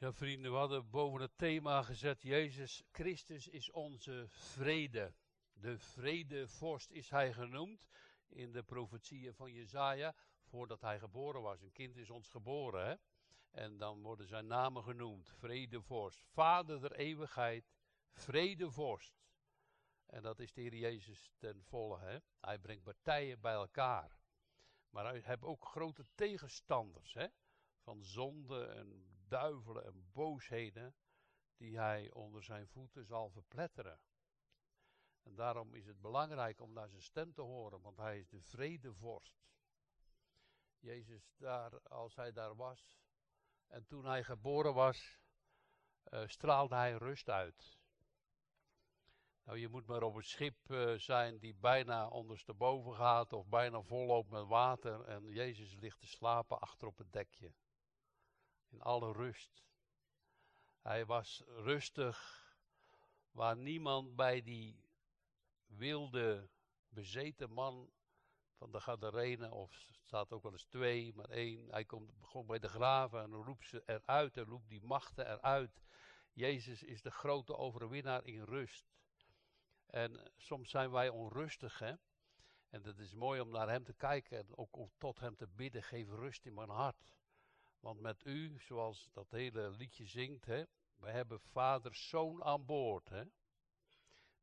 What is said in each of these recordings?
Ja, vrienden, we hadden boven het thema gezet: Jezus Christus is onze vrede. De vredevorst is hij genoemd in de profetieën van Jezaja, voordat hij geboren was. Een kind is ons geboren, hè? En dan worden zijn namen genoemd: vredevorst, Vader der eeuwigheid, vredevorst. En dat is de Heer Jezus ten volle, hè? Hij brengt partijen bij elkaar. Maar hij heeft ook grote tegenstanders, hè? Van zonde en duivelen en boosheden die hij onder zijn voeten zal verpletteren. En daarom is het belangrijk om naar zijn stem te horen, want hij is de vredevorst. Jezus, daar, als hij daar was en toen hij geboren was, uh, straalde hij rust uit. Nou, je moet maar op een schip uh, zijn die bijna ondersteboven gaat of bijna volloopt met water en Jezus ligt te slapen achter op het dekje in alle rust. Hij was rustig, waar niemand bij die wilde, bezeten man van de Gadarene, of staat ook wel eens twee, maar één, hij komt gewoon bij de graven en roept ze eruit en roept die machten eruit. Jezus is de grote overwinnaar in rust. En soms zijn wij onrustig, hè. En het is mooi om naar hem te kijken en ook tot hem te bidden, geef rust in mijn hart. Want met u, zoals dat hele liedje zingt, hè, we hebben vader zoon aan boord. Hè.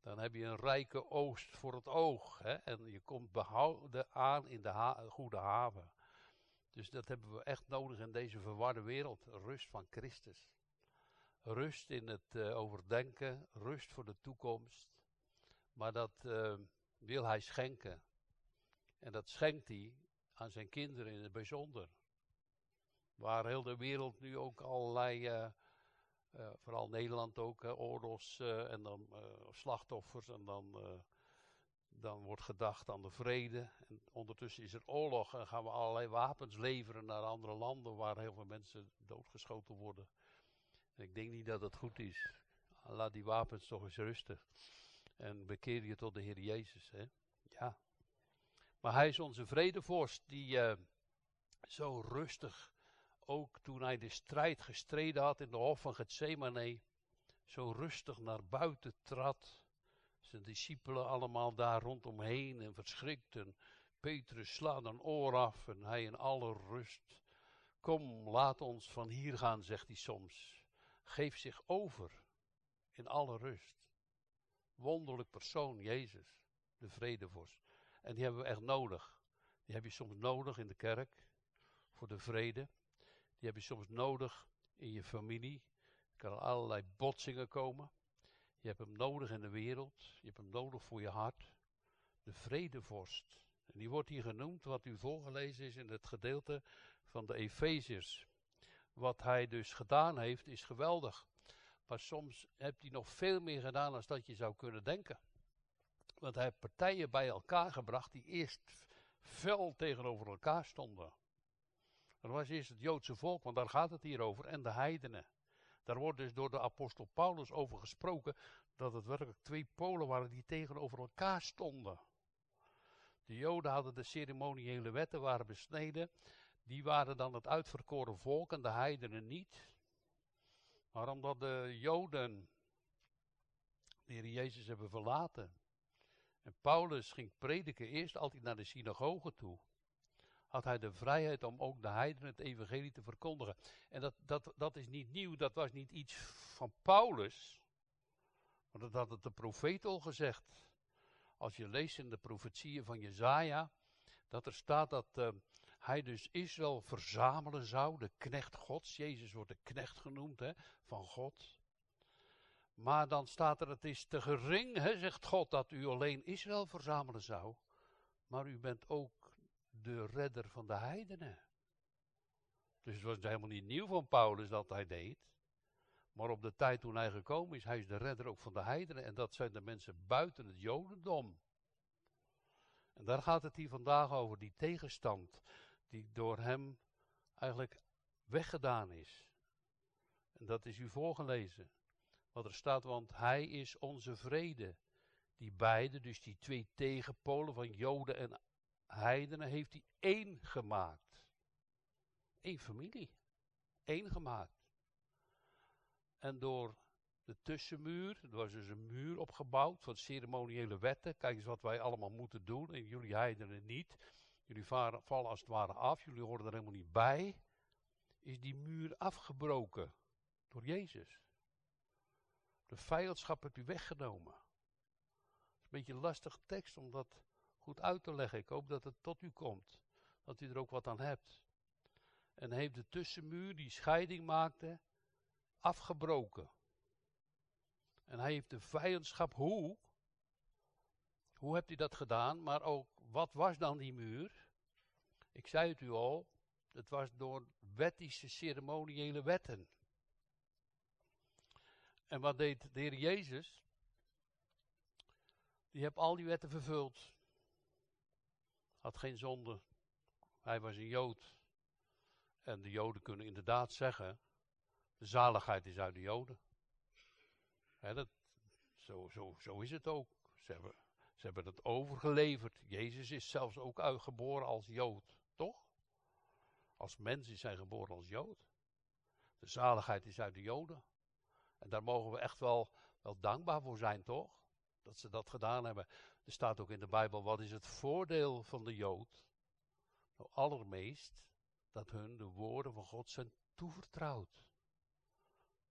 Dan heb je een rijke oost voor het oog. Hè, en je komt behouden aan in de goede haven. Dus dat hebben we echt nodig in deze verwarde wereld. Rust van Christus. Rust in het uh, overdenken, rust voor de toekomst. Maar dat uh, wil hij schenken. En dat schenkt hij aan zijn kinderen in het bijzonder. Waar heel de wereld nu ook allerlei, uh, uh, vooral Nederland ook, uh, oorlogs en dan slachtoffers en dan, dan wordt gedacht aan de vrede. En ondertussen is er oorlog en gaan we allerlei wapens leveren naar andere landen waar heel veel mensen doodgeschoten worden. En ik denk niet dat het goed is. Laat die wapens toch eens rusten. En bekeer je tot de Heer Jezus. Hè? Ja. Maar hij is onze vredevorst die zo rustig ook toen hij de strijd gestreden had in de hof van Gethsemane, zo rustig naar buiten trad. Zijn discipelen allemaal daar rondomheen en verschrikt. En Petrus slaat een oor af en hij in alle rust. Kom, laat ons van hier gaan, zegt hij soms. Geef zich over in alle rust. Wonderlijk persoon, Jezus, de vredevorst. En die hebben we echt nodig. Die heb je soms nodig in de kerk voor de vrede. Die heb je soms nodig in je familie. Er kan allerlei botsingen komen. Je hebt hem nodig in de wereld. Je hebt hem nodig voor je hart. De vredevorst. En die wordt hier genoemd, wat u voorgelezen is in het gedeelte van de Efeziërs. Wat hij dus gedaan heeft, is geweldig. Maar soms heeft hij nog veel meer gedaan dan dat je zou kunnen denken. Want hij heeft partijen bij elkaar gebracht die eerst fel tegenover elkaar stonden. Dat was eerst het Joodse volk, want daar gaat het hier over, en de heidenen. Daar wordt dus door de apostel Paulus over gesproken dat het werkelijk twee polen waren die tegenover elkaar stonden. De Joden hadden de ceremoniële wetten, waren besneden. Die waren dan het uitverkoren volk en de heidenen niet. Maar omdat de Joden de Heer Jezus hebben verlaten. En Paulus ging prediken eerst altijd naar de synagoge toe had hij de vrijheid om ook de heidenen het evangelie te verkondigen. En dat, dat, dat is niet nieuw, dat was niet iets van Paulus. Maar dat had het de profeet al gezegd. Als je leest in de profetieën van Jezaja, dat er staat dat uh, hij dus Israël verzamelen zou, de knecht gods. Jezus wordt de knecht genoemd hè, van God. Maar dan staat er, het is te gering, zegt God, dat u alleen Israël verzamelen zou. Maar u bent ook de redder van de heidenen. Dus het was helemaal niet nieuw van Paulus dat hij deed. Maar op de tijd toen hij gekomen is, hij is de redder ook van de heidenen. En dat zijn de mensen buiten het jodendom. En daar gaat het hier vandaag over, die tegenstand die door hem eigenlijk weggedaan is. En dat is u voorgelezen. Wat er staat, want hij is onze vrede. Die beide, dus die twee tegenpolen van Joden en heidenen heeft hij één gemaakt. Eén familie. Eén gemaakt. En door de tussenmuur, er was dus een muur opgebouwd van ceremoniële wetten. Kijk eens wat wij allemaal moeten doen en jullie heidenen niet. Jullie vallen als het ware af, jullie horen er helemaal niet bij. Is die muur afgebroken door Jezus. De vijandschap hebt u weggenomen. Het is een beetje een lastige tekst om dat goed uit te leggen. Ik hoop dat het tot u komt. Dat u er ook wat aan hebt. En heeft de tussenmuur die scheiding maakte afgebroken. En hij heeft de vijandschap, hoe? Hoe hebt u dat gedaan? Maar ook, wat was dan die muur? Ik zei het u al, het was door wettische ceremoniële wetten. En wat deed de Heer Jezus? Die heeft al die wetten vervuld. Had geen zonde. Hij was een Jood. En de Joden kunnen inderdaad zeggen: de zaligheid is uit de Joden. dat, zo, zo, zo is het ook. Ze hebben, ze hebben het overgeleverd. Jezus is zelfs ook uitgeboren als Jood, toch? Als mens is hij geboren als Jood. De zaligheid is uit de Joden. En daar mogen we echt wel, wel dankbaar voor zijn, toch? Dat ze dat gedaan hebben. Er staat ook in de Bijbel, wat is het voordeel van de Jood? Nou, allermeest dat hun de woorden van God zijn toevertrouwd.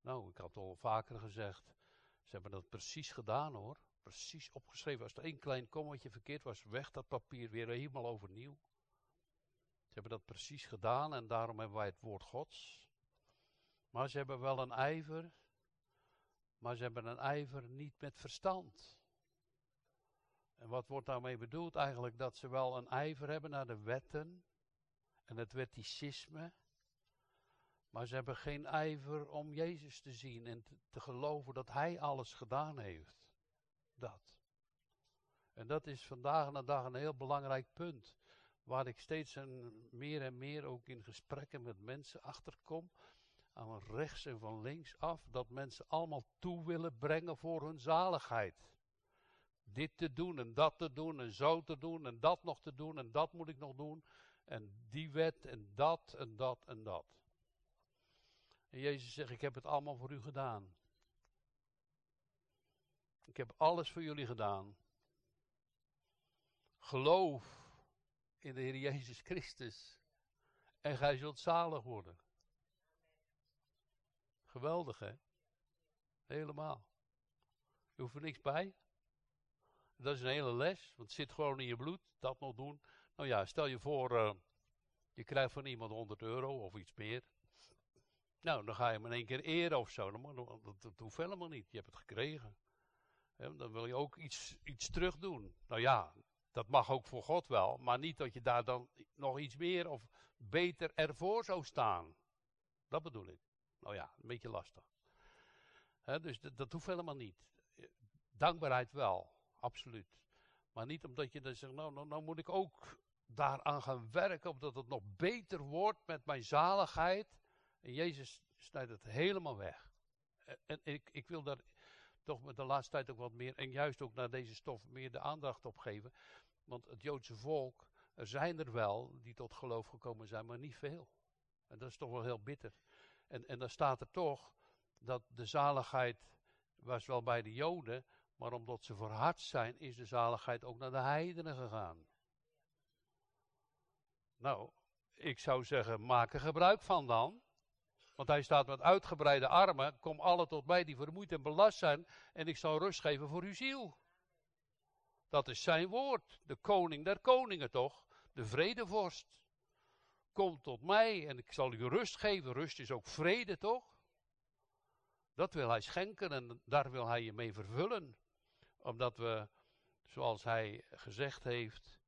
Nou, ik had al vaker gezegd, ze hebben dat precies gedaan hoor. Precies opgeschreven. Als er één klein kommetje verkeerd was, weg dat papier weer helemaal overnieuw. Ze hebben dat precies gedaan en daarom hebben wij het woord Gods. Maar ze hebben wel een ijver, maar ze hebben een ijver niet met verstand. En wat wordt daarmee bedoeld? Eigenlijk dat ze wel een ijver hebben naar de wetten en het wetticisme. Maar ze hebben geen ijver om Jezus te zien en te, geloven dat Hij alles gedaan heeft. Dat. En dat is vandaag de dag een heel belangrijk punt. Waar ik steeds een, meer en meer ook in gesprekken met mensen achterkom. Aan rechts en van links af. Dat mensen allemaal toe willen brengen voor hun zaligheid. Dit te doen en dat te doen en zo te doen en dat nog te doen en dat moet ik nog doen. En die wet en dat en dat en dat. En Jezus zegt, ik heb het allemaal voor u gedaan. Ik heb alles voor jullie gedaan. Geloof in de Heer Jezus Christus. En gij zult zalig worden. Geweldig hè? Helemaal. Je hoeft er niks bij. Dat is een hele les, want het zit gewoon in je bloed. Dat nog doen. Nou ja, stel je voor, uh, je krijgt van iemand 100 euro of iets meer. Nou, dan ga je hem in één keer eren of zo. Dat, dat, dat hoeft helemaal niet. Je hebt het gekregen. dan wil je ook iets, iets terug doen. Nou ja, dat mag ook voor God wel. Maar niet dat je daar dan nog iets meer of beter ervoor zou staan. Dat bedoel ik. Nou ja, een beetje lastig. dus dat hoeft helemaal niet. Dankbaarheid wel, absoluut. Maar niet omdat je dan zegt, nou, nou, nou moet ik ook daaraan gaan werken, opdat het nog beter wordt met mijn zaligheid. En Jezus snijdt het helemaal weg. En ik, ik wil daar toch met de laatste tijd ook wat meer, en juist ook naar deze stof, meer de aandacht op geven. Want het Joodse volk, er zijn er wel die tot geloof gekomen zijn, maar niet veel. En dat is toch wel heel bitter. En, en dan staat er toch dat de zaligheid was wel bij de Joden, maar omdat ze verhard zijn, is de zaligheid ook naar de heidenen gegaan. Nou, ik zou zeggen, maak er gebruik van dan. Want hij staat met uitgebreide armen. Kom alle tot mij die vermoeid en belast zijn. En ik zal rust geven voor uw ziel. Dat is zijn woord. De koning der koningen toch? De vredevorst. Kom tot mij en ik zal u rust geven. Rust is ook vrede toch? Dat wil hij schenken en daar wil hij je mee vervullen. Omdat we, zoals hij gezegd heeft,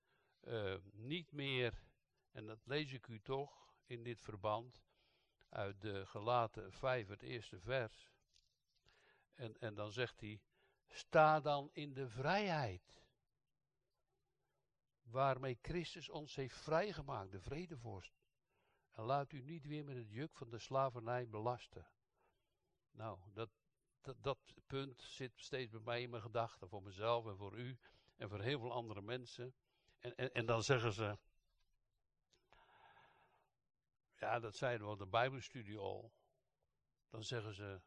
uh, niet meer en dat lees ik u toch in dit verband uit de gelaten 5, het eerste vers. En, en dan zegt hij, sta dan in de vrijheid. Waarmee Christus ons heeft vrijgemaakt, de vredevorst. En laat u niet weer met het juk van de slavernij belasten. Nou, dat, dat, punt zit steeds bij mij in mijn gedachten, voor mezelf en voor u en voor heel veel andere mensen. En, en, en dan zeggen ze, ja, dat zeiden we op de Bijbelstudie al. Dan zeggen ze,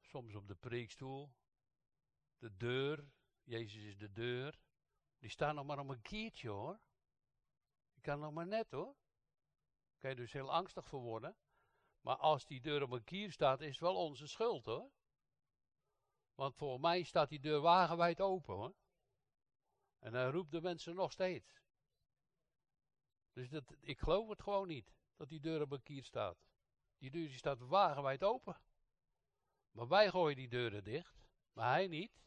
soms op de preekstoel. De deur, Jezus is de deur. Die staan nog maar om een kiertje hoor. Die kan nog maar net hoor. Daar kan je dus heel angstig voor worden. Maar als die deur op een kier staat, is het wel onze schuld hoor. Want voor mij staat die deur wagenwijd open hoor. En hij roept de mensen nog steeds. Dus dat, ik geloof het gewoon niet, dat die deur op een kier staat. Die deur die staat wagenwijd open. Maar wij gooien die deuren dicht, maar hij niet.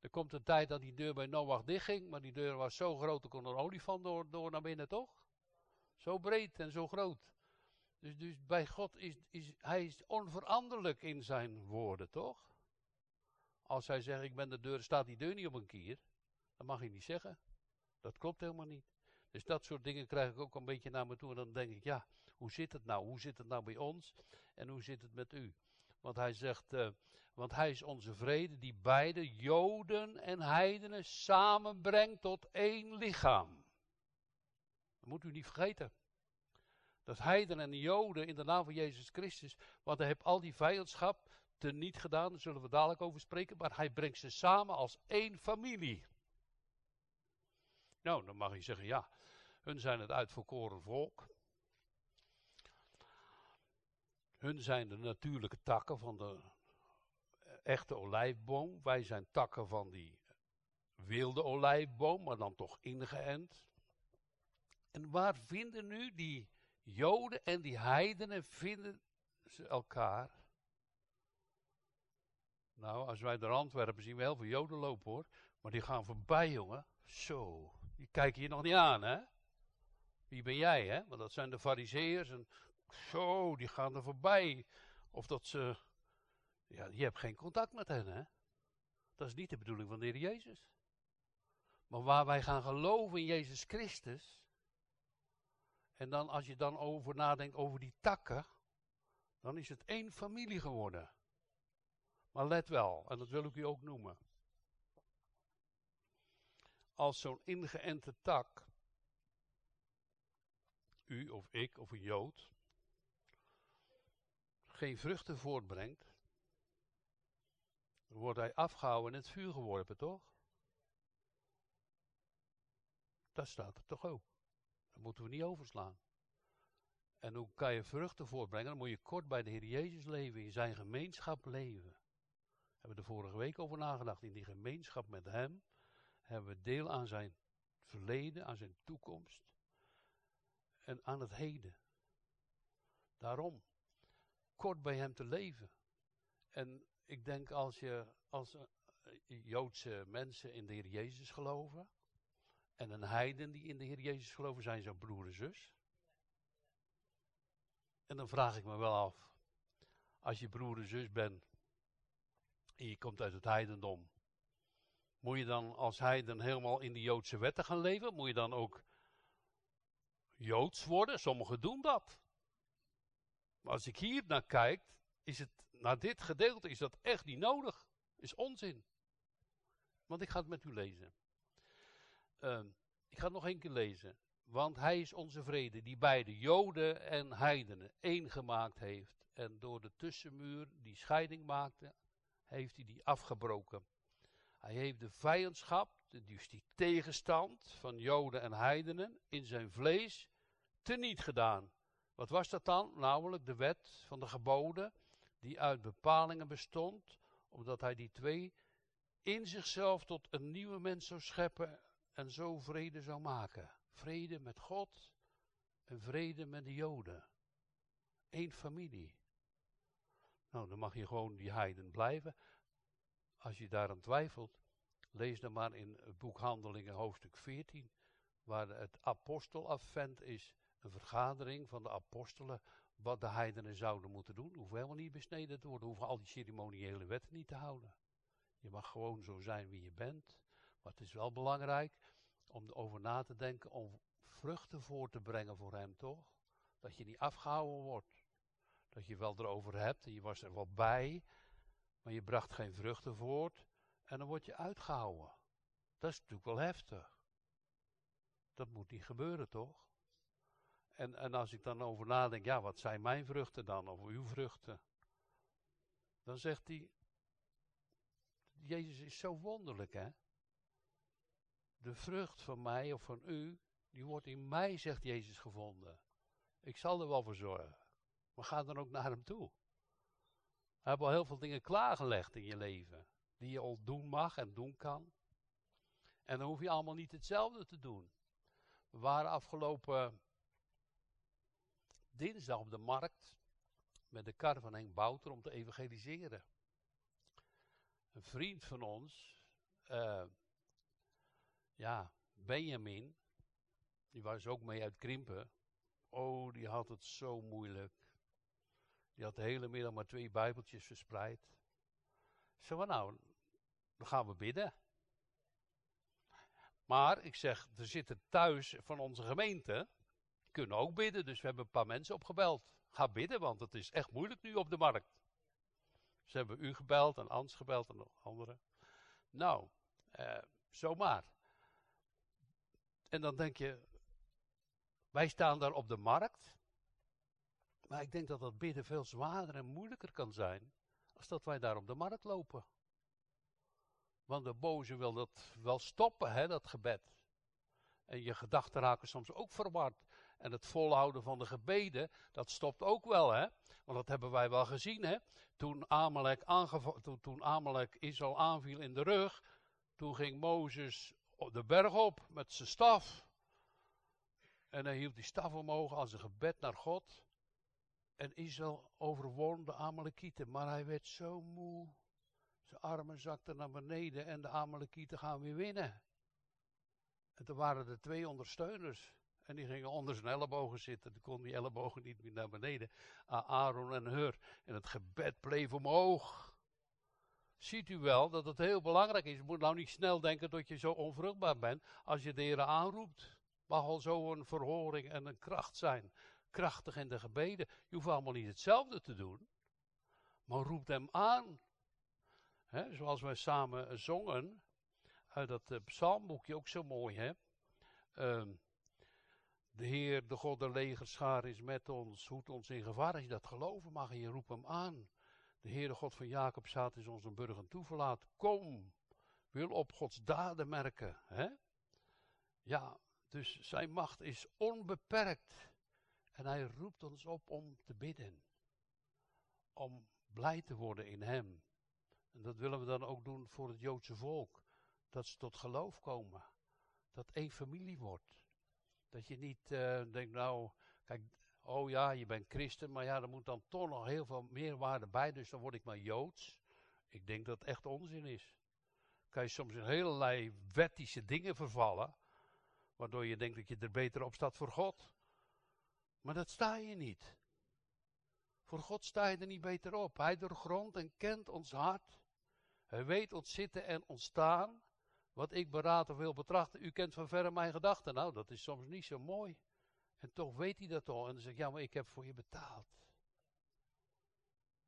Er komt een tijd dat die deur bij Noach dicht ging, maar die deur was zo groot, er kon een olifant door, door naar binnen, toch? Zo breed en zo groot. Dus, dus bij God is, is hij is onveranderlijk in zijn woorden, toch? Als hij zegt, ik ben de deur, staat die deur niet op een kier, dan mag hij niet zeggen. Dat klopt helemaal niet. Dus dat soort dingen krijg ik ook een beetje naar me toe. En dan denk ik, ja, hoe zit het nou? Hoe zit het nou bij ons? En hoe zit het met u? Want hij zegt, uh, want hij is onze vrede die beide Joden en heidenen samenbrengt tot één lichaam. Dat moet u niet vergeten. Dat heidenen en Joden in de naam van Jezus Christus, want hij heeft al die vijandschap niet gedaan, daar zullen we dadelijk over spreken, maar hij brengt ze samen als één familie. Nou, dan mag je zeggen, ja, hun zijn het uitverkoren volk. Hun zijn de natuurlijke takken van de echte olijfboom. Wij zijn takken van die wilde olijfboom, maar dan toch ingeënt. En waar vinden nu die Joden en die heidenen vinden ze elkaar? Nou, als wij naar Antwerpen zien we heel veel Joden lopen hoor. Maar die gaan voorbij, jongen. Zo, die kijken je nog niet aan, hè? Wie ben jij, hè? Want dat zijn de fariseërs zo, die gaan er voorbij. Of dat ze, ja, je hebt geen contact met hen, hè? Dat is niet de bedoeling van de Heer Jezus. Maar waar wij gaan geloven in Jezus Christus. En dan als je dan over nadenkt over die takken, dan is het één familie geworden. Maar let wel, en dat wil ik u ook noemen. Als zo'n ingeënte tak, u of ik of een Jood, geen vruchten voortbrengt, wordt hij afgehouden en in het vuur geworpen, toch? Dat staat er toch ook. Dat moeten we niet overslaan. En hoe kan je vruchten voortbrengen? Dan moet je kort bij de Heer Jezus leven, in zijn gemeenschap leven hebben we de vorige week over nagedacht. In die gemeenschap met Hem hebben we deel aan zijn verleden, aan zijn toekomst en aan het heden. Daarom, kort bij Hem te leven. En ik denk als je als Joodse mensen in de Heer Jezus geloven en een heiden die in de Heer Jezus geloven, zijn zo'n broer en zus. En dan vraag ik me wel af, als je broer en zus bent, en je komt uit het heidendom. Moet je dan als heiden helemaal in de Joodse wetten gaan leven? Moet je dan ook Joods worden? Sommigen doen dat. Maar als ik hier naar kijk, is het, naar dit gedeelte is dat echt niet nodig. Is onzin. Want ik ga het met u lezen. Uh, ik ga het nog één keer lezen. Want hij is onze vrede, die beide Joden en heidenen één gemaakt heeft. En door de tussenmuur die scheiding maakte, heeft hij die afgebroken. Hij heeft de vijandschap, dus die tegenstand van Joden en heidenen in zijn vlees teniet gedaan. Wat was dat dan? Namelijk de wet van de geboden, die uit bepalingen bestond, omdat hij die twee in zichzelf tot een nieuwe mens zou scheppen en zo vrede zou maken. Vrede met God en vrede met de Joden. Eén familie. Nou, dan mag je gewoon die heiden blijven. Als je daaraan twijfelt, lees dan maar in het boek Handelingen hoofdstuk 14, waar het aposteladvent is, een vergadering van de apostelen, wat de heidenen zouden moeten doen. Hoeven helemaal niet besneden te worden, hoeven al die ceremoniële wetten niet te houden. Je mag gewoon zo zijn wie je bent, maar het is wel belangrijk om erover na te denken om vruchten voor te brengen voor hem, toch? Dat je niet afgehouden wordt dat je wel erover hebt en je was er wel bij, maar je bracht geen vruchten voort en dan word je uitgehouden. Dat is natuurlijk wel heftig. Dat moet niet gebeuren, toch? En, en als ik dan over nadenk, ja, wat zijn mijn vruchten dan, of uw vruchten? Dan zegt hij, Jezus is zo wonderlijk hè. De vrucht van mij of van u, die wordt in mij, zegt Jezus, gevonden. Ik zal er wel voor zorgen. Maar ga dan ook naar hem toe. Hij heeft al heel veel dingen klaargelegd in je leven. Die je al doen mag en doen kan. En dan hoef je allemaal niet hetzelfde te doen. We waren afgelopen dinsdag op de markt met de kar van Henk Bouter om te evangeliseren. Een vriend van ons, uh, ja, Benjamin, die was ook mee uit Krimpen. Oh, die had het zo moeilijk. Die had de hele middag maar twee bijbeltjes verspreid. Zo van nou, dan gaan we bidden. Maar ik zeg, er zitten thuis van onze gemeente, kunnen ook bidden. Dus we hebben een paar mensen opgebeld. Ga bidden, want het is echt moeilijk nu op de markt. Ze hebben u gebeld en Ans gebeld en nog anderen. Nou, eh, zomaar. En dan denk je, wij staan daar op de markt. Maar ik denk dat dat bidden veel zwaarder en moeilijker kan zijn. Als dat wij daar op de markt lopen. Want de boze wil dat wel stoppen, hè, dat gebed. En je gedachten raken soms ook verward. En het volhouden van de gebeden, dat stopt ook wel, hè. Want dat hebben wij wel gezien, hè. Toen Amalek, toen, toen Amalek Israël aanviel in de rug, toen ging Mozes de berg op met zijn staf. En hij hield die staf omhoog als een gebed naar God. En Israël overwon de Amalekieten, maar hij werd zo moe. Zijn armen zakten naar beneden en de Amalekieten gaan weer winnen. En toen waren er twee ondersteuners. En die gingen onder zijn ellebogen zitten. Toen kon die ellebogen niet meer naar beneden. Aaron en Hur. En het gebed bleef omhoog. Ziet u wel dat het heel belangrijk is. Je moet nou niet snel denken dat je zo onvruchtbaar bent. Als je de Heer aanroept. Mag al zo een verhoring en een kracht zijn. Krachtig in de gebeden. Je hoeft allemaal niet hetzelfde te doen. Maar roept hem aan. Zoals wij samen zongen. Uit dat uh, psalmboekje ook zo mooi hè. Uh, de Heer, de God der legerschaar is met ons, hoedt ons in gevaar. Als je dat geloven mag je roept hem aan. De Heere God van Jacob staat is ons een toeverlaat. Kom, wil op Gods daden merken. Hè? Ja, dus zijn macht is onbeperkt. En hij roept ons op om te bidden. Om blij te worden in hem. En dat willen we dan ook doen voor het Joodse volk. Dat ze tot geloof komen. Dat één familie wordt. Dat je niet uh, denkt, nou, kijk, oh ja, je bent christen, maar ja, er moet dan toch nog heel veel meerwaarde bij, dus dan word ik maar joods. Ik denk dat het echt onzin is. Kan je soms in allerlei wettische dingen vervallen, waardoor je denkt dat je er beter op staat voor God. Maar dat sta je niet. Voor God sta je er niet beter op. Hij doorgrondt en kent ons hart. Hij weet ons zitten en ontstaan. Wat ik beraad of wil betrachten, u kent van verre mijn gedachten. Nou, dat is soms niet zo mooi. En toch weet hij dat al. En dan zegt, ja, maar ik heb voor je betaald.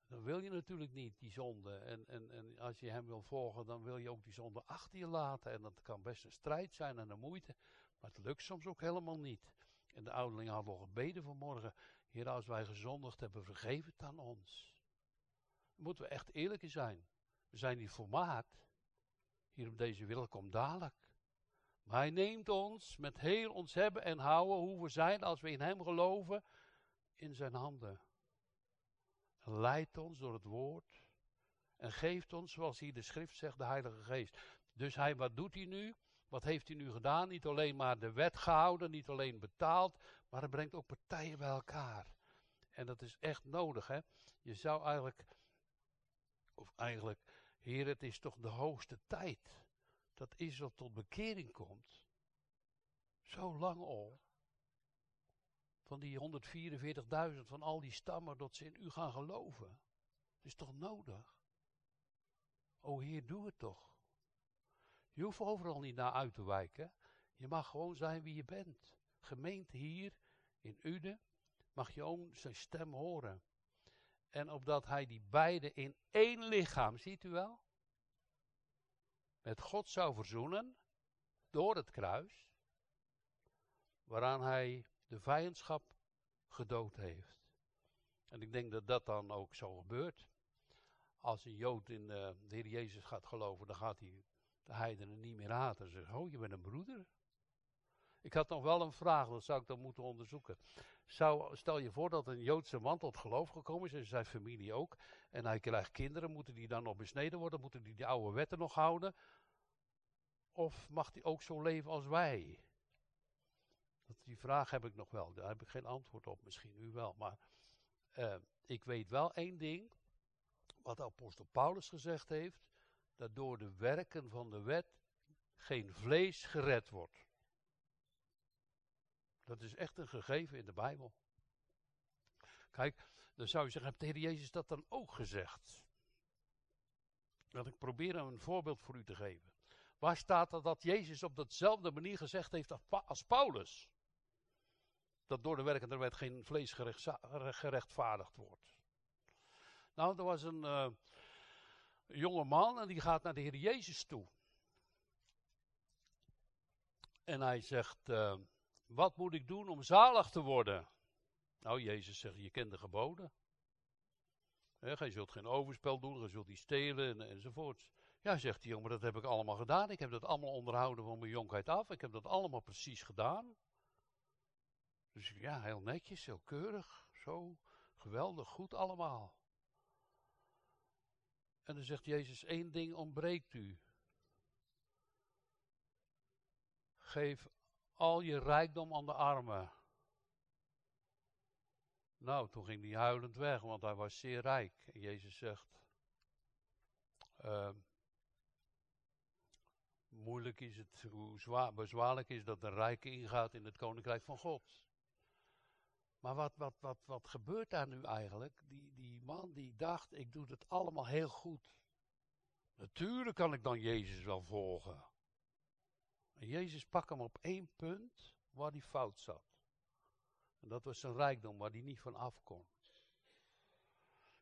Dan wil je natuurlijk niet die zonde. En, en, en als je hem wil volgen, dan wil je ook die zonde achter je laten. En dat kan best een strijd zijn en een moeite. Maar het lukt soms ook helemaal niet. En de ouderling had al gebeden vanmorgen. Heer, als wij gezondigd hebben, vergeef het aan ons. Dan moeten we echt eerlijk zijn. We zijn niet volmaakt hier op deze wereld komt dadelijk. Maar hij neemt ons met heel ons hebben en houden, hoe we zijn als we in hem geloven, in zijn handen. En leidt ons door het woord. En geeft ons, zoals hier de schrift zegt, de Heilige Geest. Dus hij, wat doet hij nu? Wat heeft hij nu gedaan? Niet alleen maar de wet gehouden, niet alleen betaald, maar hij brengt ook partijen bij elkaar. En dat is echt nodig, hè? Je zou eigenlijk, of eigenlijk, Heer, het is toch de hoogste tijd dat Israël tot bekering komt. Zo lang al. Van die 144.000 van al die stammen dat ze in u gaan geloven. Het is toch nodig? O Heer, doe het toch. Je hoeft overal niet naar uit te wijken. Je mag gewoon zijn wie je bent. Gemeente hier in Uden mag je ook zijn stem horen. En opdat hij die beide in één lichaam, ziet u wel? Met God zou verzoenen door het kruis, waaraan hij de vijandschap gedood heeft. En ik denk dat dat dan ook zo gebeurt. als een Jood in uh, de Heer Jezus gaat geloven, dan gaat hij de heidenen niet meer haten. En zegt, oh, je bent een broeder. Ik had nog wel een vraag, dat zou ik dan moeten onderzoeken. Zou, stel je voor dat een Joodse man tot geloof gekomen is en zijn familie ook. En hij krijgt kinderen, moeten die dan nog besneden worden? Moeten die die oude wetten nog houden? Of mag hij ook zo leven als wij? Dat, die vraag heb ik nog wel. Daar heb ik geen antwoord op. Misschien u wel. Maar uh, ik weet wel één ding. Wat apostel Paulus gezegd heeft. Dat door de werken van de wet geen vlees gered wordt. Dat is echt een gegeven in de Bijbel. Kijk, dan zou je zeggen, heeft de Heer Jezus dat dan ook gezegd? Dat ik probeer een voorbeeld voor u te geven. Waar staat er dat Jezus op datzelfde manier gezegd heeft als Paulus? Dat door de werken der wet geen vlees gerechtvaardigd wordt. Nou, er was een uh, jonge man en die gaat naar de Heer Jezus toe. En hij zegt, uh, wat moet ik doen om zalig te worden? Nou, Jezus zegt, je kent de geboden. je zult geen overspel doen, je zult niet stelen en, enzovoorts. Ja, zegt die jongen, dat heb ik allemaal gedaan. Ik heb dat allemaal onderhouden van mijn jonkheid af. Ik heb dat allemaal precies gedaan. Dus ja, heel netjes, heel keurig, zo. Geweldig, goed allemaal. En dan zegt Jezus, één ding ontbreekt u. Geef al je rijkdom aan de armen. Nou, toen ging hij huilend weg, want hij was zeer rijk. En Jezus zegt, uh, moeilijk is het, hoe zwaar, bezwaarlijk is dat de rijke ingaat in het koninkrijk van God. Maar wat, wat, wat, wat gebeurt daar nu eigenlijk? Die, die man die dacht, ik doe het allemaal heel goed. Natuurlijk kan ik dan Jezus wel volgen. En Jezus pakt hem op één punt waar hij fout zat. En dat was zijn rijkdom, waar hij niet van af kon.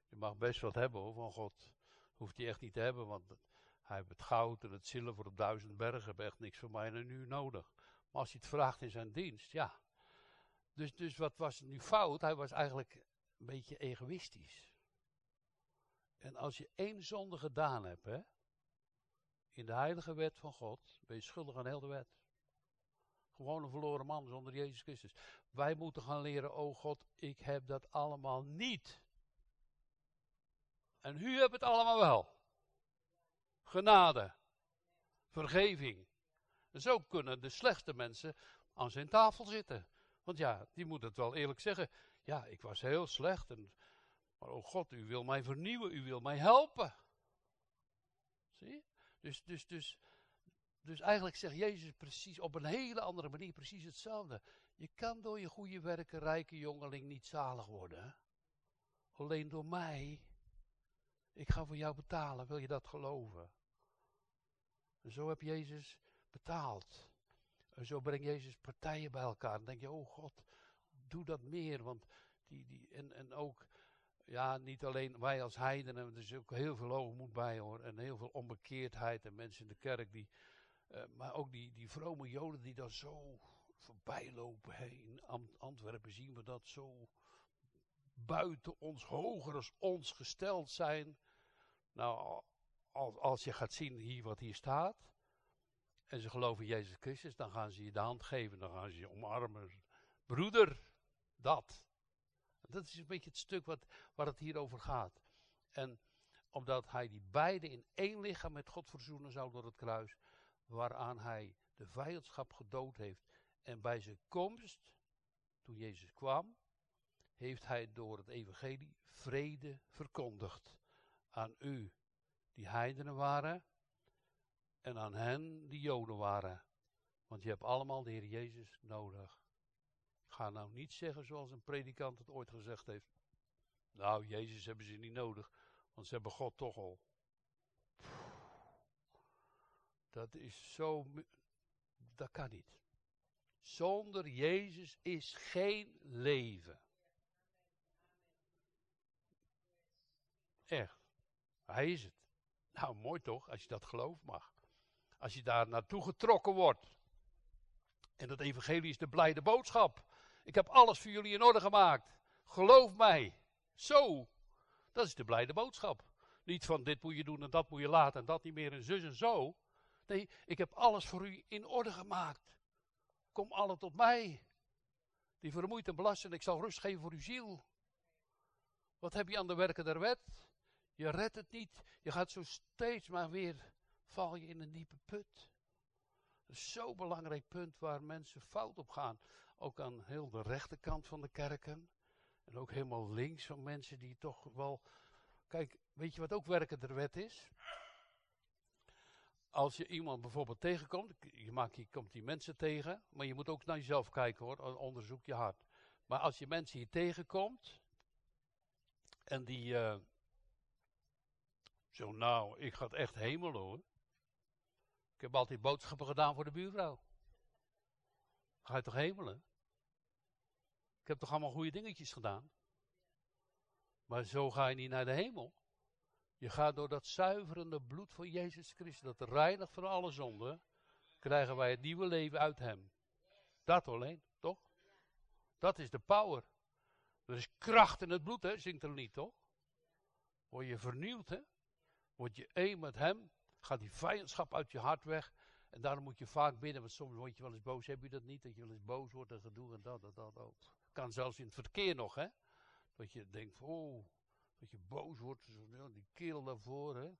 Je mag best wat hebben van God. Hoeft hij echt niet te hebben, want hij heeft het goud en het zilver op duizend bergen. Heeft echt niks van mij en nu nodig. Maar als hij het vraagt in zijn dienst, ja. Dus, dus wat was nu fout? Hij was eigenlijk een beetje egoïstisch. En als je één zonde gedaan hebt, hè, in de heilige wet van God ben je schuldig aan heel de wet. Gewoon een verloren man zonder Jezus Christus. Wij moeten gaan leren, oh God, ik heb dat allemaal niet. En u hebt het allemaal wel. Genade. Vergeving. En zo kunnen de slechte mensen aan zijn tafel zitten. Want ja, die moet het wel eerlijk zeggen. Ja, ik was heel slecht. En, maar oh God, u wil mij vernieuwen. U wil mij helpen. Zie dus, dus, dus, dus eigenlijk zegt Jezus precies op een hele andere manier precies hetzelfde. Je kan door je goede werken, rijke jongeling, niet zalig worden. Alleen door mij. Ik ga voor jou betalen, wil je dat geloven? En zo heb Jezus betaald. En zo brengt Jezus partijen bij elkaar. Dan denk je, oh God, doe dat meer. Want die, die, en, en ook ja, niet alleen wij als heidenen, er is ook heel veel hoogmoed bij hoor. En heel veel onbekeerdheid en mensen in de kerk die. Uh, maar ook die, die vrome joden die daar zo voorbij lopen. In Antwerpen zien we dat zo buiten ons, hoger als ons gesteld zijn. Nou, als, als je gaat zien hier wat hier staat. En ze geloven Jezus Christus, dan gaan ze je de hand geven, dan gaan ze je omarmen. Broeder, dat. Dat is een beetje het stuk wat, waar het hier over gaat. En omdat hij die beide in één lichaam met God verzoenen zou door het kruis, waaraan hij de vijandschap gedood heeft. En bij zijn komst, toen Jezus kwam, heeft hij door het evangelie vrede verkondigd aan u, die heidenen waren, en aan hen die joden waren. Want je hebt allemaal de Heer Jezus nodig. Ga nou niet zeggen zoals een predikant het ooit gezegd heeft. Nou, Jezus hebben ze niet nodig, want ze hebben God toch al. Dat is zo. Dat kan niet. Zonder Jezus is geen leven. Echt. Hij is het. Nou, mooi toch, als je dat geloof mag. Als je daar naartoe getrokken wordt. En dat evangelie is de blijde boodschap. Ik heb alles voor jullie in orde gemaakt. Geloof mij. Zo. Dat is de blijde boodschap. Niet van dit moet je doen en dat moet je laten en dat niet meer en zus en zo. Nee, ik heb alles voor u in orde gemaakt. Kom alle tot mij. Die vermoeid en belast en ik zal rust geven voor uw ziel. Wat heb je aan de werken der wet? Je redt het niet. Je gaat zo steeds maar weer, val je in een diepe put. Dat zo'n belangrijk punt waar mensen fout op gaan. Ook aan heel de rechterkant van de kerken. En ook helemaal links van mensen die toch wel. Kijk, weet je wat ook werken der wet is? Als je iemand bijvoorbeeld tegenkomt, je, maakt, je komt die mensen tegen, maar je moet ook naar jezelf kijken hoor, onderzoek je hart. Maar als je mensen hier tegenkomt en die uh, zo nou, ik ga het echt hemelen hoor. Ik heb altijd boodschappen gedaan voor de buurvrouw. Ga je toch hemelen? Ik heb toch allemaal goede dingetjes gedaan? Maar zo ga je niet naar de hemel. Je gaat door dat zuiverende bloed van Jezus Christus, dat reinigt van alle zonden, krijgen wij het nieuwe leven uit Hem. Dat alleen, toch? Dat is de power. Er is kracht in het bloed, hè? zingt er niet, toch? Word je vernieuwd, hè? Word je één met Hem, gaat die vijandschap uit je hart weg. En daarom moet je vaak bidden, want soms word je wel eens boos. Heb je dat niet? Dat je wel eens boos wordt en gedoe en dat, dat, dat. dat. Kan zelfs in het verkeer nog, hè? Dat je denkt, oh, dat je boos wordt. Die kerel daarvoor, hè?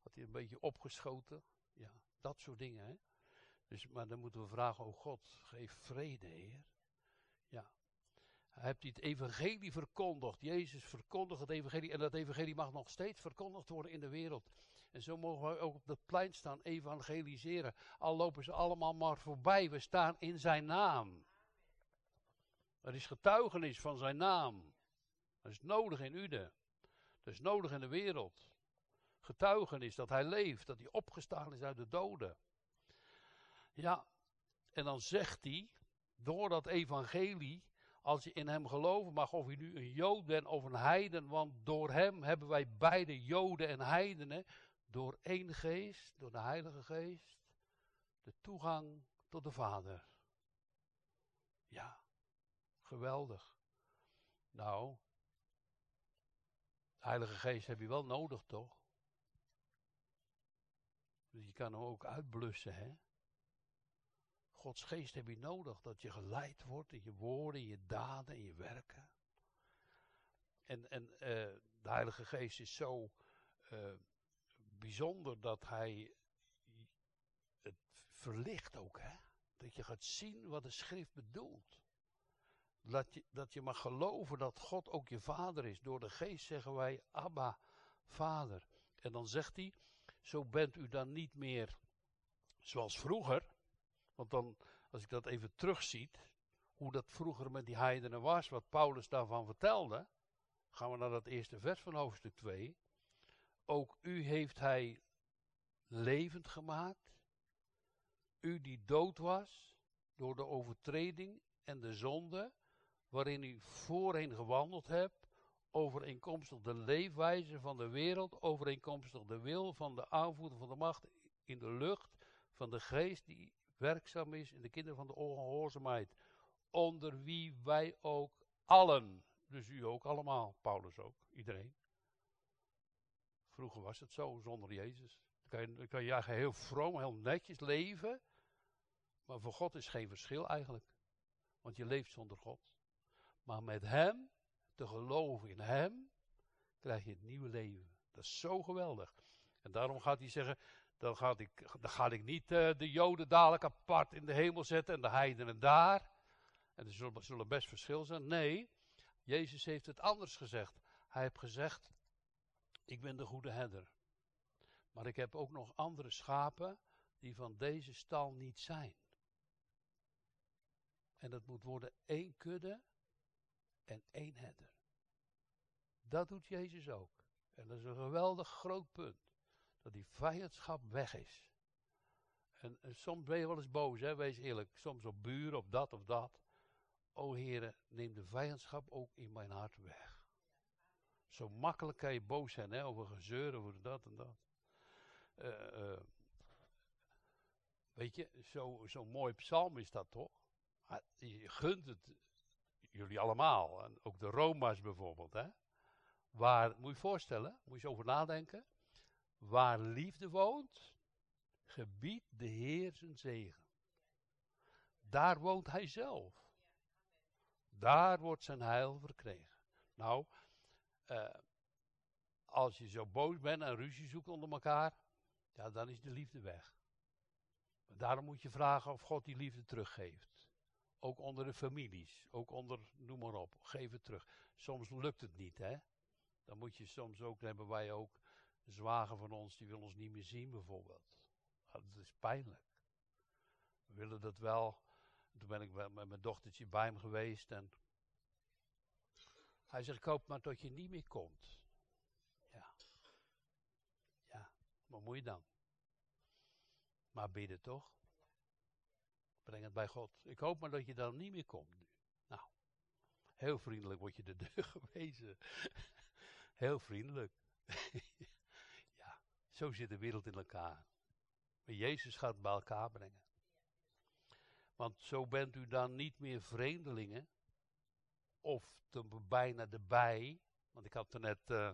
Had hij een beetje opgeschoten. Ja, dat soort dingen, hè? Dus, maar dan moeten we vragen, oh God, geef vrede, Heer. Ja. Hij het evangelie verkondigd. Jezus verkondigt het evangelie. En dat evangelie mag nog steeds verkondigd worden in de wereld. En zo mogen we ook op het plein staan, evangeliseren. Al lopen ze allemaal maar voorbij. We staan in zijn naam. Er is getuigenis van zijn naam. Dat is nodig in Ude. Dat is nodig in de wereld. Getuigenis dat hij leeft, dat hij opgestaan is uit de doden. Ja, en dan zegt hij, door dat evangelie, als je in hem geloven mag, of je nu een Jood bent of een heiden, want door hem hebben wij beide Joden en heidenen, door één geest, door de Heilige Geest, de toegang tot de Vader. Ja, geweldig. Nou, de Heilige Geest heb je wel nodig, toch? Dus je kan hem ook uitblussen, hè? Gods geest heb je nodig, dat je geleid wordt in je woorden, in je daden, in je werken. En, en uh, de Heilige Geest is zo uh, bijzonder dat hij het verlicht ook, hè? Dat je gaat zien wat de schrift bedoelt. Dat je, dat je mag geloven dat God ook je vader is. Door de geest zeggen wij, Abba, vader. En dan zegt hij, zo bent u dan niet meer zoals vroeger. Want dan, als ik dat even terugziet, hoe dat vroeger met die heidenen was, wat Paulus daarvan vertelde. Gaan we naar dat eerste vers van hoofdstuk 2. Ook u heeft hij levend gemaakt. U die dood was door de overtreding en de zonde, waarin u voorheen gewandeld hebt, overeenkomstig de leefwijze van de wereld, overeenkomstig de wil van de aanvoerder van de macht in de lucht, van de geest die werkzaam is in de kinderen van de ongehoorzaamheid, onder wie wij ook allen, dus u ook allemaal, Paulus ook, iedereen, Vroeger was het zo, zonder Jezus. Dan kan je, dan kan je eigenlijk heel vroom, heel netjes leven. Maar voor God is geen verschil eigenlijk. Want je leeft zonder God. Maar met Hem, te geloven in Hem, krijg je het nieuwe leven. Dat is zo geweldig. En daarom gaat hij zeggen, dan, gaat ik, dan ga ik niet uh, de Joden dadelijk apart in de hemel zetten en de heidenen daar. En er zullen, zullen best verschil zijn. Nee, Jezus heeft het anders gezegd. Hij heeft gezegd, ik ben de goede herder. Maar ik heb ook nog andere schapen die van deze stal niet zijn. En dat moet worden één kudde en één herder. Dat doet Jezus ook. En dat is een geweldig groot punt. Dat die vijandschap weg is. En, soms ben je wel eens boos, hè? wees eerlijk. Soms op buren of dat of dat. O heren, neem de vijandschap ook in mijn hart weg. Zo makkelijk kan je boos zijn hè, over gezeur, over dat en dat. Uh, uh, weet je, zo'n zo mooi psalm is dat toch? Je gunt het jullie allemaal. En ook de Roma's bijvoorbeeld. Hè? Waar, moet je je voorstellen, moet je eens over nadenken. Waar liefde woont, gebiedt de Heer zijn zegen. Daar woont hij zelf. Daar wordt zijn heil verkregen. Nou, uh, als je zo boos bent en ruzie zoekt onder elkaar, ja, dan is de liefde weg. Maar daarom moet je vragen of God die liefde teruggeeft. Ook onder de families, ook onder, noem maar op, geef het terug. Soms lukt het niet, hè. Dan moet je soms ook, hebben wij ook zwager van ons, die wil ons niet meer zien bijvoorbeeld. dat is pijnlijk. We willen dat wel. Toen ben ik met mijn dochtertje bij hem geweest en hij zegt, ik hoop maar dat je niet meer komt. Ja. Ja, wat moet je dan? Maar bidden toch? Breng het bij God. Ik hoop maar dat je dan niet meer komt nu. Nou, heel vriendelijk wordt je de deur gewezen. heel vriendelijk. zo zit de wereld in elkaar. Maar Jezus gaat bij elkaar brengen. Want zo bent u dan niet meer vreemdelingen. Of te, bijna erbij. Want ik had er net uh,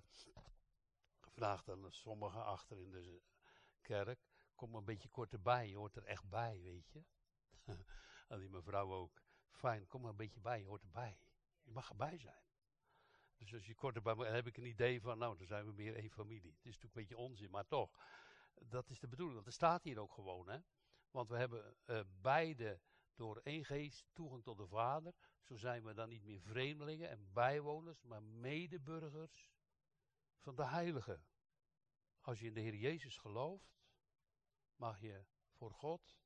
gevraagd aan sommigen achter in de kerk. Kom een beetje kort erbij, je hoort er echt bij, weet je. aan die mevrouw ook. Fijn, kom maar een beetje bij, je hoort erbij. Je mag erbij zijn. Dus als je kort erbij dan heb ik een idee van, nou, dan zijn we meer één familie. Het is natuurlijk een beetje onzin, maar toch. Dat is de bedoeling, want er staat hier ook gewoon, hè. Want we hebben uh, beide door één geest toegang tot de Vader. Zo zijn we dan niet meer vreemdelingen en bijwoners, maar medeburgers van de Heilige. Als je in de Heer Jezus gelooft, mag je voor God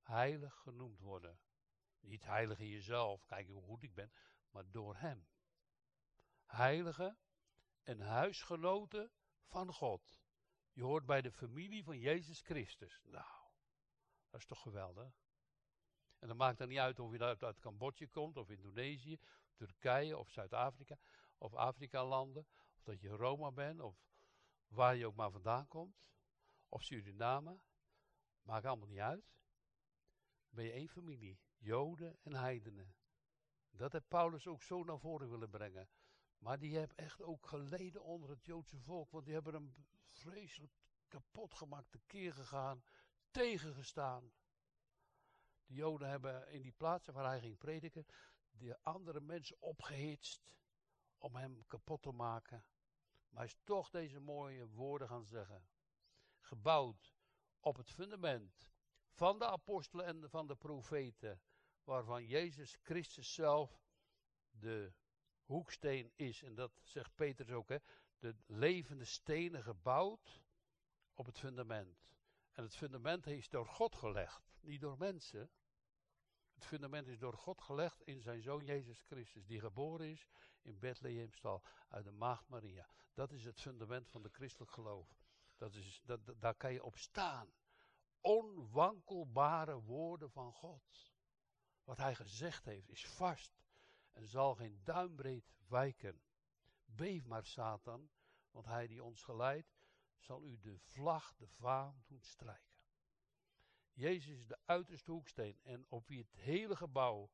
heilig genoemd worden. Niet heilig in jezelf, kijk hoe goed ik ben, maar door Hem. Heilige en huisgenoten van God. Je hoort bij de familie van Jezus Christus. Nou, dat is toch geweldig? En dan maakt het niet uit of je uit, uit Cambodja komt, of Indonesië, Turkije, of Zuid-Afrika, of Afrika-landen, of dat je Roma bent, of waar je ook maar vandaan komt, of Suriname. Maakt allemaal niet uit ben je één familie, Joden en heidenen. Dat heeft Paulus ook zo naar voren willen brengen. Maar die hebben echt ook geleden onder het Joodse volk, want die hebben hem vreselijk kapot gemaakt, tekeer gegaan, tegengestaan. De Joden hebben in die plaatsen waar hij ging prediken, de andere mensen opgehitst om hem kapot te maken. Maar hij is toch deze mooie woorden gaan zeggen. Gebouwd op het fundament van de apostelen en van de profeten, waarvan Jezus Christus zelf de hoeksteen is. En dat zegt Petrus ook, hè, de levende stenen gebouwd op het fundament. En het fundament is door God gelegd, niet door mensen. Het fundament is door God gelegd in zijn zoon Jezus Christus, die geboren is in Bethlehemstal uit de maagd Maria. Dat is het fundament van de christelijk geloof. Dat is, dat, daar kan je op staan onwankelbare woorden van God. Wat hij gezegd heeft is vast en zal geen duimbreed wijken. Beef maar, Satan, want hij die ons geleidt, zal u de vlag, de vaan doen strijken. Jezus is de uiterste hoeksteen en op wie het hele gebouw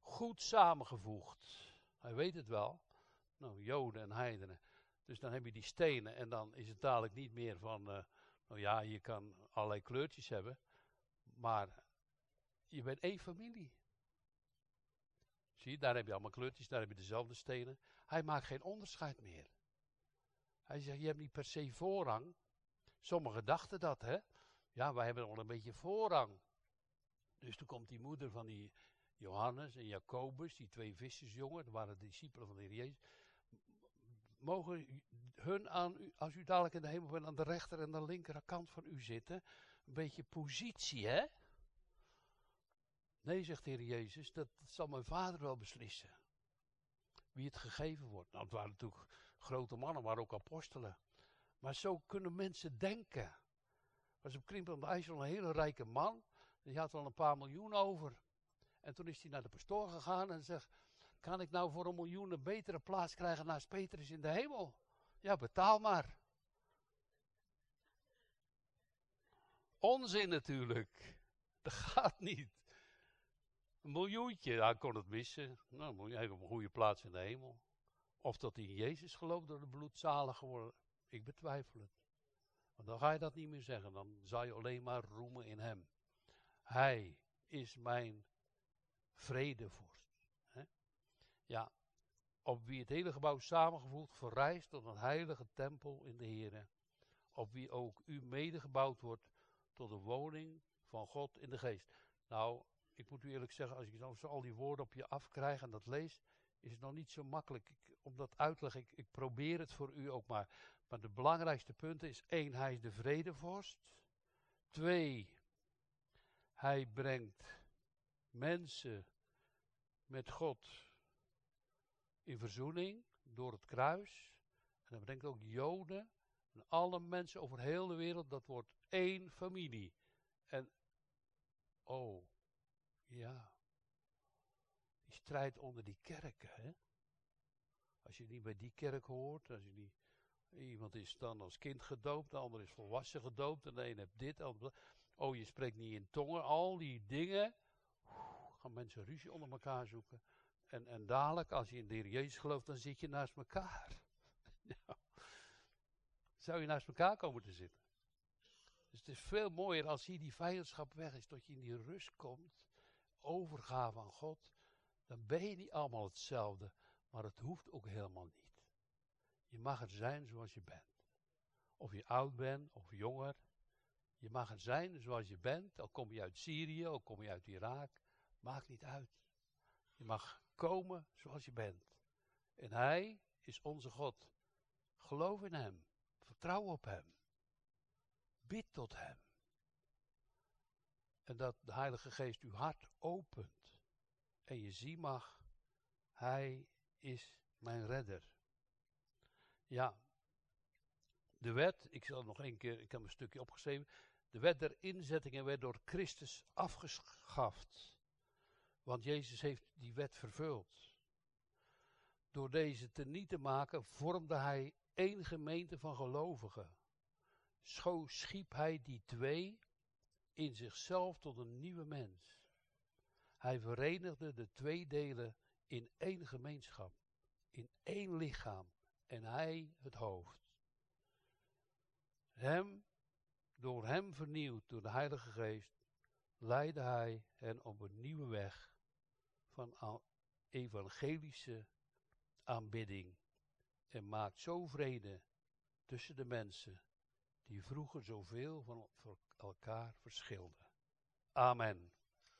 goed samengevoegd. Hij weet het wel. Nou, Joden en heidenen. Dus dan heb je die stenen en dan is het dadelijk niet meer van, uh, nou ja, je kan allerlei kleurtjes hebben, maar je bent één familie. Daar heb je allemaal kleurtjes, daar heb je dezelfde stenen. Hij maakt geen onderscheid meer. Hij zegt, je hebt niet per se voorrang. Sommigen dachten dat, hè. Ja, wij hebben al een beetje voorrang. Dus toen komt die moeder van die Johannes en Jacobus, die twee vissersjongen, dat waren de discipelen van de Heer Jezus. Mogen hun aan als u dadelijk in de hemel bent, aan de rechter en de linkerkant van u zitten. Een beetje positie, hè? Nee, zegt de Heer Jezus, dat zal mijn vader wel beslissen. Wie het gegeven wordt. Nou, het waren natuurlijk grote mannen, maar ook apostelen. Maar zo kunnen mensen denken. Was op Krimpen de IJssel een hele rijke man. Die had wel een paar miljoen over. En toen is hij naar de pastoor gegaan en zegt: Kan ik nou voor een miljoen een betere plaats krijgen naast Petrus in de hemel? Ja, betaal maar. Onzin natuurlijk. Dat gaat niet. Een miljoentje, hij kon het missen. Nou, hij heeft een goede plaats in de hemel. Of dat in Jezus gelooft door het bloed zalig geworden, ik betwijfel het. Want dan ga je dat niet meer zeggen, dan zal je alleen maar roemen in Hem. Hij is mijn vredevorst. Hè? Ja, op wie het hele gebouw samengevoegd verrijst tot een heilige tempel in de Heer. Op wie ook u medegebouwd wordt tot de woning van God in de geest. Nou, ik moet u eerlijk zeggen, als ik zo al die woorden op je afkrijg en dat lees, is het nog niet zo makkelijk om dat uit te. Ik, ik probeer het voor u ook maar. Maar de belangrijkste punten is één, hij is de vredevorst. Twee, hij brengt mensen met God in verzoening door het kruis. En hij brengt ook Joden en alle mensen over heel de wereld. Dat wordt één familie. En, oh, ja. Die strijd onder die kerken, hè. Als je niet bij die kerk hoort, als je niet... Iemand is dan als kind gedoopt, de ander is volwassen gedoopt, en de een heeft dit, de ander... Oh, je spreekt niet in tongen, al die dingen. gaan mensen ruzie onder elkaar zoeken. En, en dadelijk, als je in de Heer Jezus gelooft, dan zit je naast elkaar. Zou je naast elkaar komen te zitten? Dus het is veel mooier als hier die vijandschap weg is, tot je in die rust komt, overgave aan God. Dan ben je niet allemaal hetzelfde, maar het hoeft ook helemaal niet. Je mag er zijn zoals je bent. Of je oud bent of jonger. Je mag er zijn zoals je bent, al kom je uit Syrië, al kom je uit Irak. Maakt niet uit. Je mag komen zoals je bent. En Hij is onze God. Geloof in Hem. Vertrouw op Hem. Bid tot Hem. En dat de Heilige Geest uw hart opent. En je zien mag, Hij is mijn redder. Ja, de wet, ik zal nog één keer, ik heb een stukje opgeschreven. De wet der inzettingen werd door Christus afgeschaft. Want Jezus heeft die wet vervuld. Door deze te niet te maken, vormde hij één gemeente van gelovigen. Zo schiep hij die twee in zichzelf tot een nieuwe mens. Hij verenigde de twee delen in één gemeenschap, in één lichaam, en hij het hoofd. Hem, door hem vernieuwd door de Heilige Geest, leidde hij hen op een nieuwe weg van evangelische aanbidding en maakt zo vrede tussen de mensen die vroeger zoveel van elkaar verschilden. Amen.